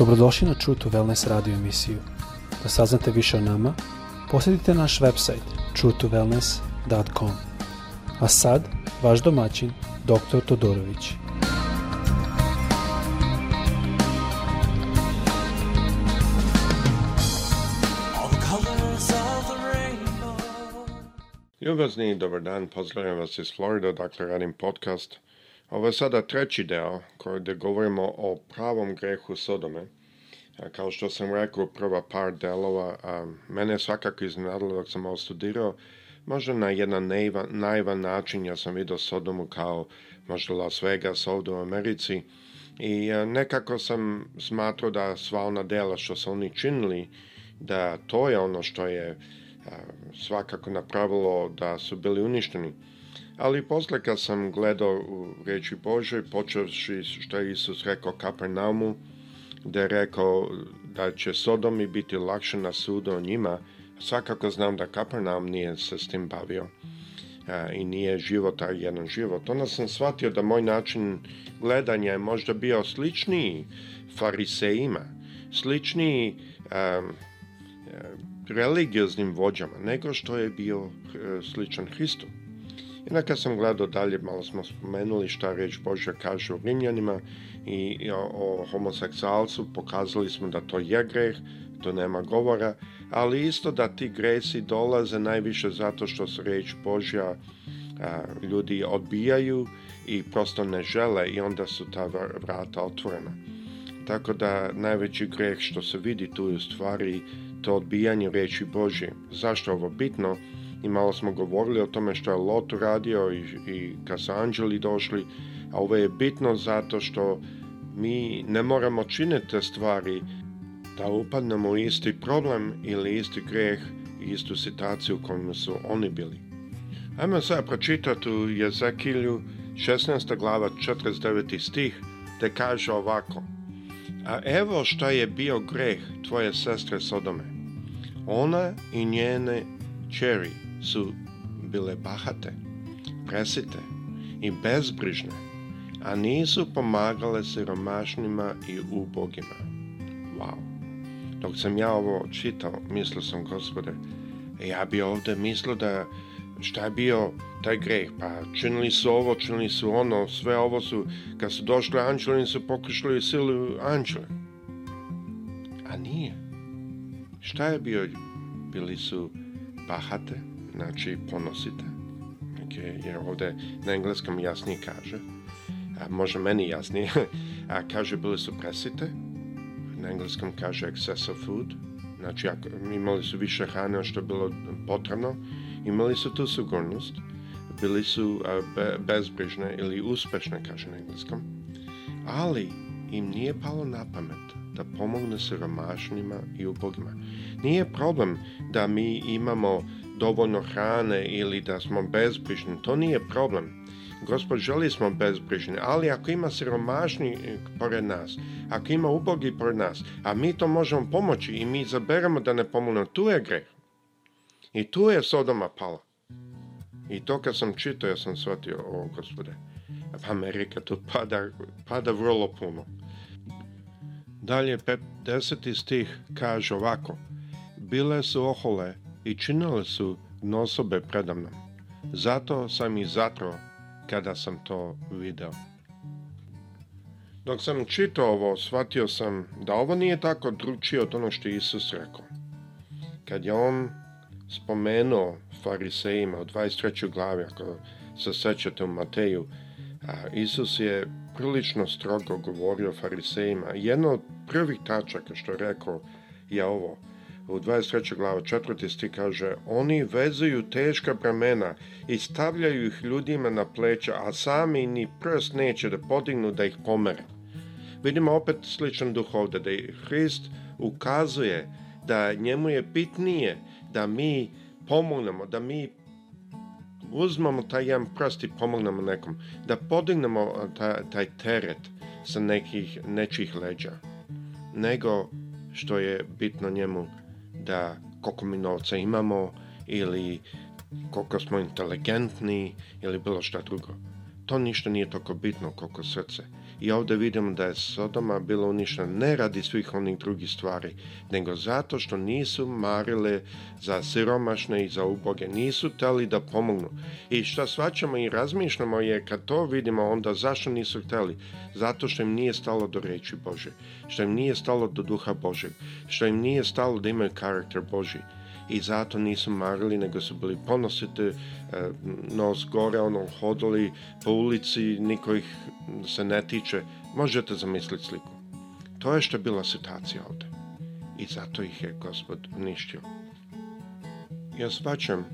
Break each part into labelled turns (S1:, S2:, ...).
S1: Dobrodošli na True to Wellness radio emisiju. Da saznate više o nama, posjetite naš website truetowellness.com. A sad, vaš domaćin, dr. Todorović.
S2: Ljubazni, dobar dan, pozdravljam vas iz Florida, dakle radim podcast – Ovo je sada treći deo gde govorimo o pravom grehu Sodome. Kao što sam rekao, prva par delova, a, mene je svakako iznenadilo dok sam ovo studirao, možda na jedan naivan, naivan način, ja sam vidio Sodomu kao možda Las Vegas ovde u Americi i a, nekako sam smatrao da sva ona dela što su oni činili, da to je ono što je a, svakako napravilo da su bili uništeni. Ali posle kad sam gledao u reči Bože, počevši što je Isus rekao Kapernaumu, da je rekao da će Sodomi biti lakše na sudu o njima, svakako znam da Kapernaum nije se s tim bavio a, e, i nije život, a jedan život. Onda sam shvatio da moj način gledanja je možda bio sličniji farisejima, sličniji a, e, e, religioznim vođama nego što je bio sličan Hristu onda kad sam gledao dalje, malo smo spomenuli šta reč Božja kaže o Rimljanima i o homoseksualcu, pokazali smo da to je greh, da to nema govora, ali isto da ti gresi dolaze najviše zato što su reč Božja ljudi odbijaju i prosto ne žele i onda su ta vrata otvorena. Tako da najveći greh što se vidi tu je u stvari to odbijanje reči Božje. Zašto ovo bitno? i malo smo govorili o tome što je Lot uradio i, i kad su anđeli došli, a ovo je bitno zato što mi ne moramo činiti te stvari da upadnemo u isti problem ili isti greh i istu situaciju u kojoj su oni bili. Ajmo sad pročitati u Jezekilju 16. glava 49. stih te kaže ovako A evo šta je bio greh tvoje sestre Sodome. Ona i njene čeri su bile bahate, presite i bezbrižne, a nisu pomagale siromašnima i ubogima. Wow. Dok sam ja ovo čitao, mislio sam, gospode, ja bi ovde mislio da šta je bio taj greh, pa činili su ovo, činili su ono, sve ovo su, kad su došli anđeli, su pokušali silu anđele. A nije. Šta je bio? Bili su bahate, znači ponosite. Okay, jer ovde na engleskom jasnije kaže, a može meni jasnije, a kaže bili su presite, na engleskom kaže excess of food, znači ako, imali su više hrane što je bilo potrebno, imali su tu sigurnost, bili su a, be, bezbrižne ili uspešne, kaže na engleskom, ali im nije palo na pamet da pomogne siromašnima i ubogima. Nije problem da mi imamo dovoljno hrane ili da smo bezbrižni, to nije problem. Gospod želi smo bezbrižni, ali ako ima siromašni e, pored nas, ako ima ubogi pored nas, a mi to možemo pomoći i mi zaberemo da ne pomognemo, tu je greh. I tu je Sodoma pala. I to kad sam čitao, ja sam shvatio, o gospode, Amerika tu pada, pada vrlo puno. Dalje, 50. stih kaže ovako, bile su ohole i činile su nosobe predamnom. Zato sam i zatro kada sam to video. Dok sam čitao ovo, shvatio sam da ovo nije tako drugčije od ono što je Isus rekao. Kad je on spomenuo farisejima u 23. glavi, ako se sećate u Mateju, Isus je prilično strogo govorio farisejima. Jedna od prvih tačaka što je rekao je ovo – u 23. glava 4. sti kaže Oni vezuju teška bremena i stavljaju ih ljudima na pleća, a sami ni prst neće da podignu da ih pomere. Vidimo opet sličan duh ovdje, da je Hrist ukazuje da njemu je bitnije da mi pomognemo, da mi uzmemo taj jedan prst i pomognemo nekom, da podignemo ta, taj teret sa nekih nečih leđa, nego što je bitno njemu da koliko mi novca imamo ili koliko smo inteligentni ili bilo šta drugo to ništa nije toliko bitno koliko srce. I ovde vidimo da je Sodoma bila uništena ne radi svih onih drugih stvari, nego zato što nisu marile za siromašne i za uboge, nisu hteli da pomognu. I što svačamo i razmišljamo je kad to vidimo onda zašto nisu hteli? Zato što im nije stalo do reči Bože, što im nije stalo do duha Božeg, što im nije stalo da imaju karakter Boži i zato nisu marili, nego su bili ponosite, e, nos gore, ono, hodali po ulici, niko ih se ne tiče. Možete zamisliti sliku. To je što je bila situacija ovde. I zato ih je gospod uništio. Ja svačam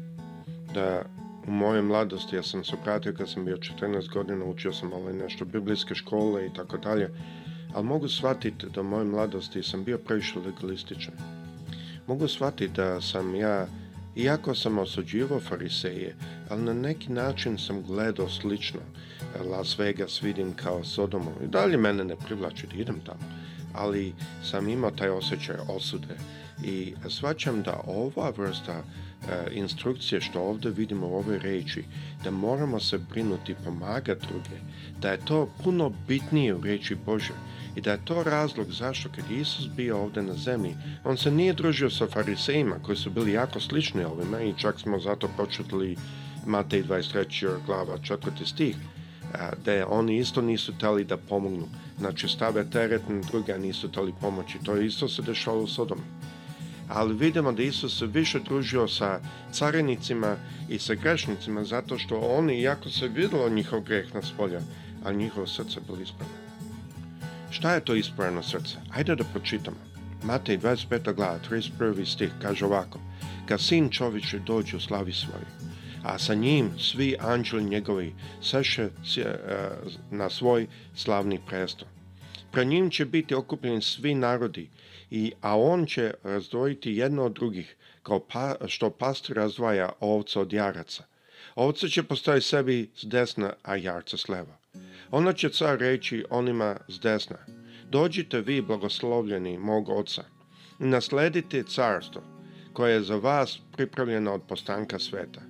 S2: da u moje mladosti, ja sam se obratio kad sam bio 14 godina, učio sam ovaj nešto biblijske škole i tako dalje, ali mogu shvatiti da u mojoj mladosti sam bio previše legalističan Mogu shvatiti da sam ja, iako sam osuđivao fariseje, ali na neki način sam gledao slično. Las Vegas vidim kao Sodomu i dalje mene ne privlači da idem tamo, ali sam imao taj osjećaj osude i svačam da ova vrsta e, instrukcije što ovde vidimo u ovoj reči, da moramo se brinuti, pomagati druge, da je to puno bitnije u reči Bože i da je to razlog zašto kad Isus bio ovde na zemlji, on se nije družio sa farisejima koji su bili jako slični ovima i čak smo zato početili Matej 23. glava 4. stih, e, da oni isto nisu tali da pomognu. Znači stave teret na druge, a nisu tali pomoći. To je isto se dešalo u Sodomu ali vidimo da Isus se više družio sa carinicima i sa grešnicima zato što oni, iako se videlo njihov greh na spolja, ali njihovo srce bilo ispravno. Šta je to ispravno srce? Ajde da pročitamo. Matej 25. glava 31. stih kaže ovako Kad sin čovječe dođe u slavi svoji, a sa njim svi anđeli njegovi seše e, na svoj slavni presto. Pre njim će biti okupljeni svi narodi i, a on će razdvojiti jedno od drugih, kao pa, što past razdvaja ovca od jaraca. Ovca će postoji sebi s desna, a jarca s leva. Onda će car reći onima s desna, dođite vi blagoslovljeni mog oca, nasledite carstvo koje je za vas pripravljeno od postanka sveta.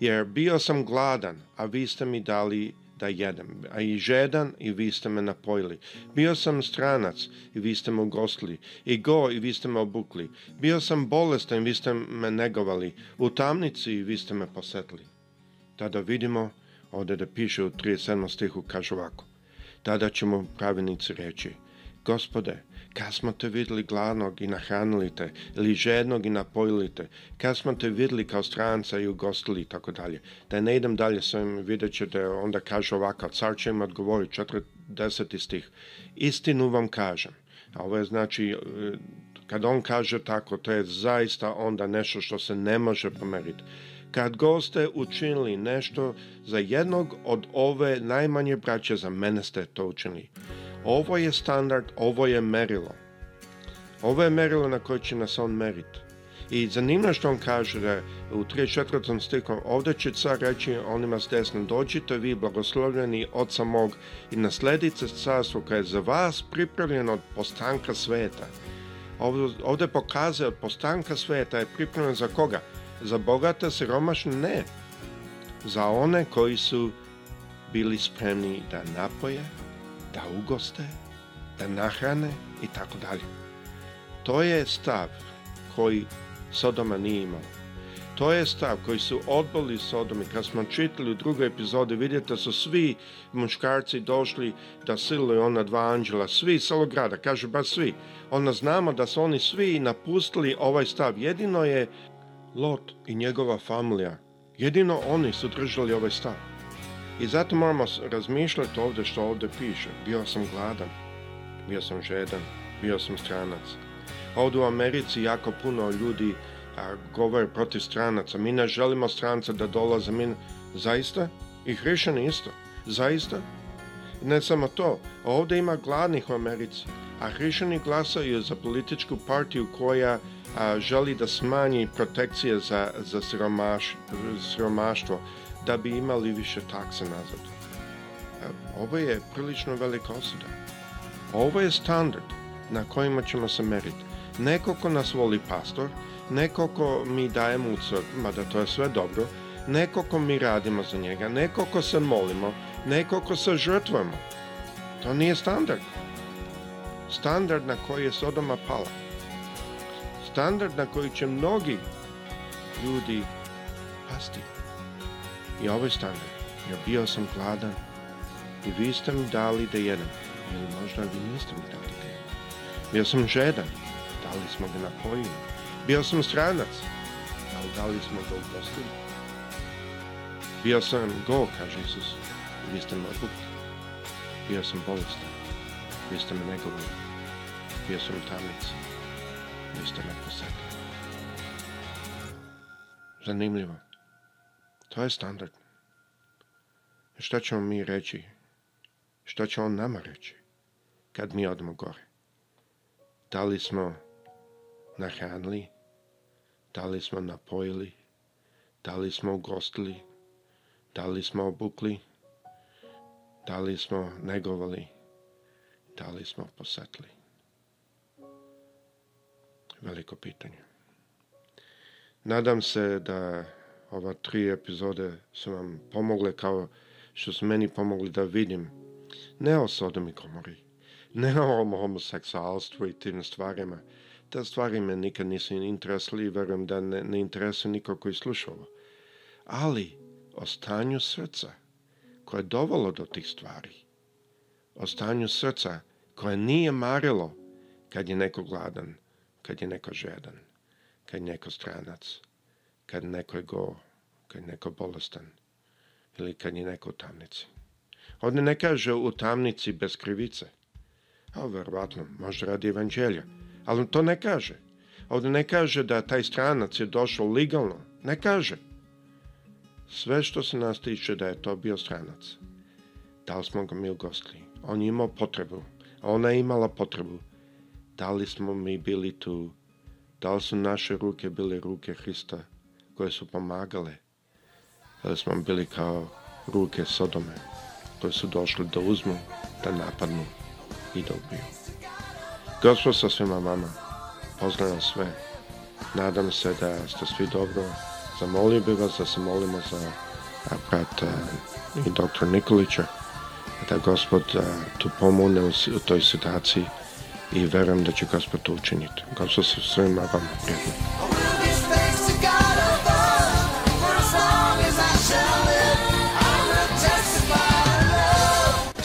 S2: Jer bio sam gladan, a vi ste mi dali da jedem, a i žedan i vi ste me napojili. Bio sam stranac i vi ste me ugostili, i go i vi ste me obukli. Bio sam bolestan i vi ste me negovali, u tamnici i vi ste me posetili. Tada vidimo, ovde da piše u 37. stihu, kaže ovako, tada ćemo pravenici reći, Gospode, kad smo te videli gladnog i nahranili te, ili žednog i napojili te, kad smo te videli kao stranca i ugostili i tako dalje. Da ne idem dalje s ovim, vidjet ćete, da onda kaže ovako, car će im odgovoriti, 40. stih, istinu vam kažem, a ovo je znači, e, kad on kaže tako, to je zaista onda nešto što se ne može pomeriti. Kad goste učinili nešto za jednog od ove najmanje braće, za mene ste to učinili. Ovo je standard, ovo je merilo. Ovo je merilo na koje će nas on meriti. I zanimljivo što on kaže da u 34. stikom ovde će car reći onima s desne dođite vi blagoslovljeni od samog i nasledite carstvo koje je za vas pripravljeno od postanka sveta. Ovde, ovde pokazuje od postanka sveta je pripremljen za koga? Za bogate, siromašne? Ne. Za one koji su bili spremni da napoje, da ugoste, da nahrane i tako dalje. To je stav koji Sodoma nije imao. To je stav koji su odbili Sodomi. Kad smo čitali u drugoj epizodi, vidite da su svi muškarci došli da siluju ona dva anđela, svi iz grada, kaže baš svi. Onda znamo da su oni svi napustili ovaj stav. Jedino je Lot i njegova familija, jedino oni su držali ovaj stav. I zato moramo razmišljati ovde što ovde piše. Bio sam gladan, bio sam žedan, bio sam stranac. Ovdje u Americi jako puno ljudi govore protiv stranaca. Mi ne želimo stranca da dolaze. Mi, zaista? I hrišćani isto. Zaista? Ne samo to. Ovde ima gladnih u Americi. A hrišćani glasaju za političku partiju koja a, želi da smanji protekcije za, za siromaš, siromaštvo da bi imali više takse nazad. E, ovo je prilično velika osuda. Ovo je standard na kojima ćemo se meriti. Neko ko nas voli pastor, neko ko mi daje mucor, mada to je sve dobro, neko ko mi radimo za njega, neko ko se molimo, neko ko se žrtvujemo. To nije standard. Standard na koji je Sodoma pala. Standard na koji će mnogi ljudi pasti i ovo je standard. Ja bio sam gladan i vi ste mi dali da jedem. Ili možda vi niste mi dali da jedem. Bio sam žedan. Dali smo ga na pojinu. Bio sam stranac. Ali dali smo ga u gostinu. Bio sam go, kaže Isus. Vi ste me obukli. Bio sam bolestan. Vi ste me negovali. Bio sam u tamnici. Vi ste me posekli. Zanimljivo. To je standardno. Šta ćemo mi reći? Šta će on nama reći? Kad mi odemo gore? Da li smo nahranili? Da li smo napojili? Da li smo ugostili? Da li smo obukli? Da li smo negovali? Da li smo posetili? Veliko pitanje. Nadam se da ova tri epizode su nam pomogle kao što su meni pomogli da vidim ne o Sodom i Gomori, ne o homoseksualstvu i tim stvarima. Te stvari me nikad nisu interesili i verujem da ne, ne interesuje niko koji sluša ovo. Ali o stanju srca koje je dovelo do tih stvari. O stanju srca koje nije marilo kad je neko gladan, kad je neko žedan, kad je neko stranac, kad neko je go, kad je neko bolestan ili kad je neko u tamnici. Ovdje ne kaže u tamnici bez krivice. A verovatno, možda radi evanđelja. Ali to ne kaže. Ovdje ne kaže da taj stranac je došao legalno. Ne kaže. Sve što se nas tiče da je to bio stranac. Da li smo ga mi ugostili? On je imao potrebu. Ona je imala potrebu. Da li smo mi bili tu? Da li su naše ruke bile ruke Hrista koje su pomagale? ali smo bili kao ruke Sodome koje su došli da uzmu, da napadnu i da ubiju. Gospod sa svima vama, pozdravljam sve. Nadam se da ste svi dobro. Zamolio bi vas da se molimo za brata i doktor Nikolića, da gospod tu pomogne u toj situaciji i verujem da će gospod to učiniti. Gospod sa svima vama, prijatno.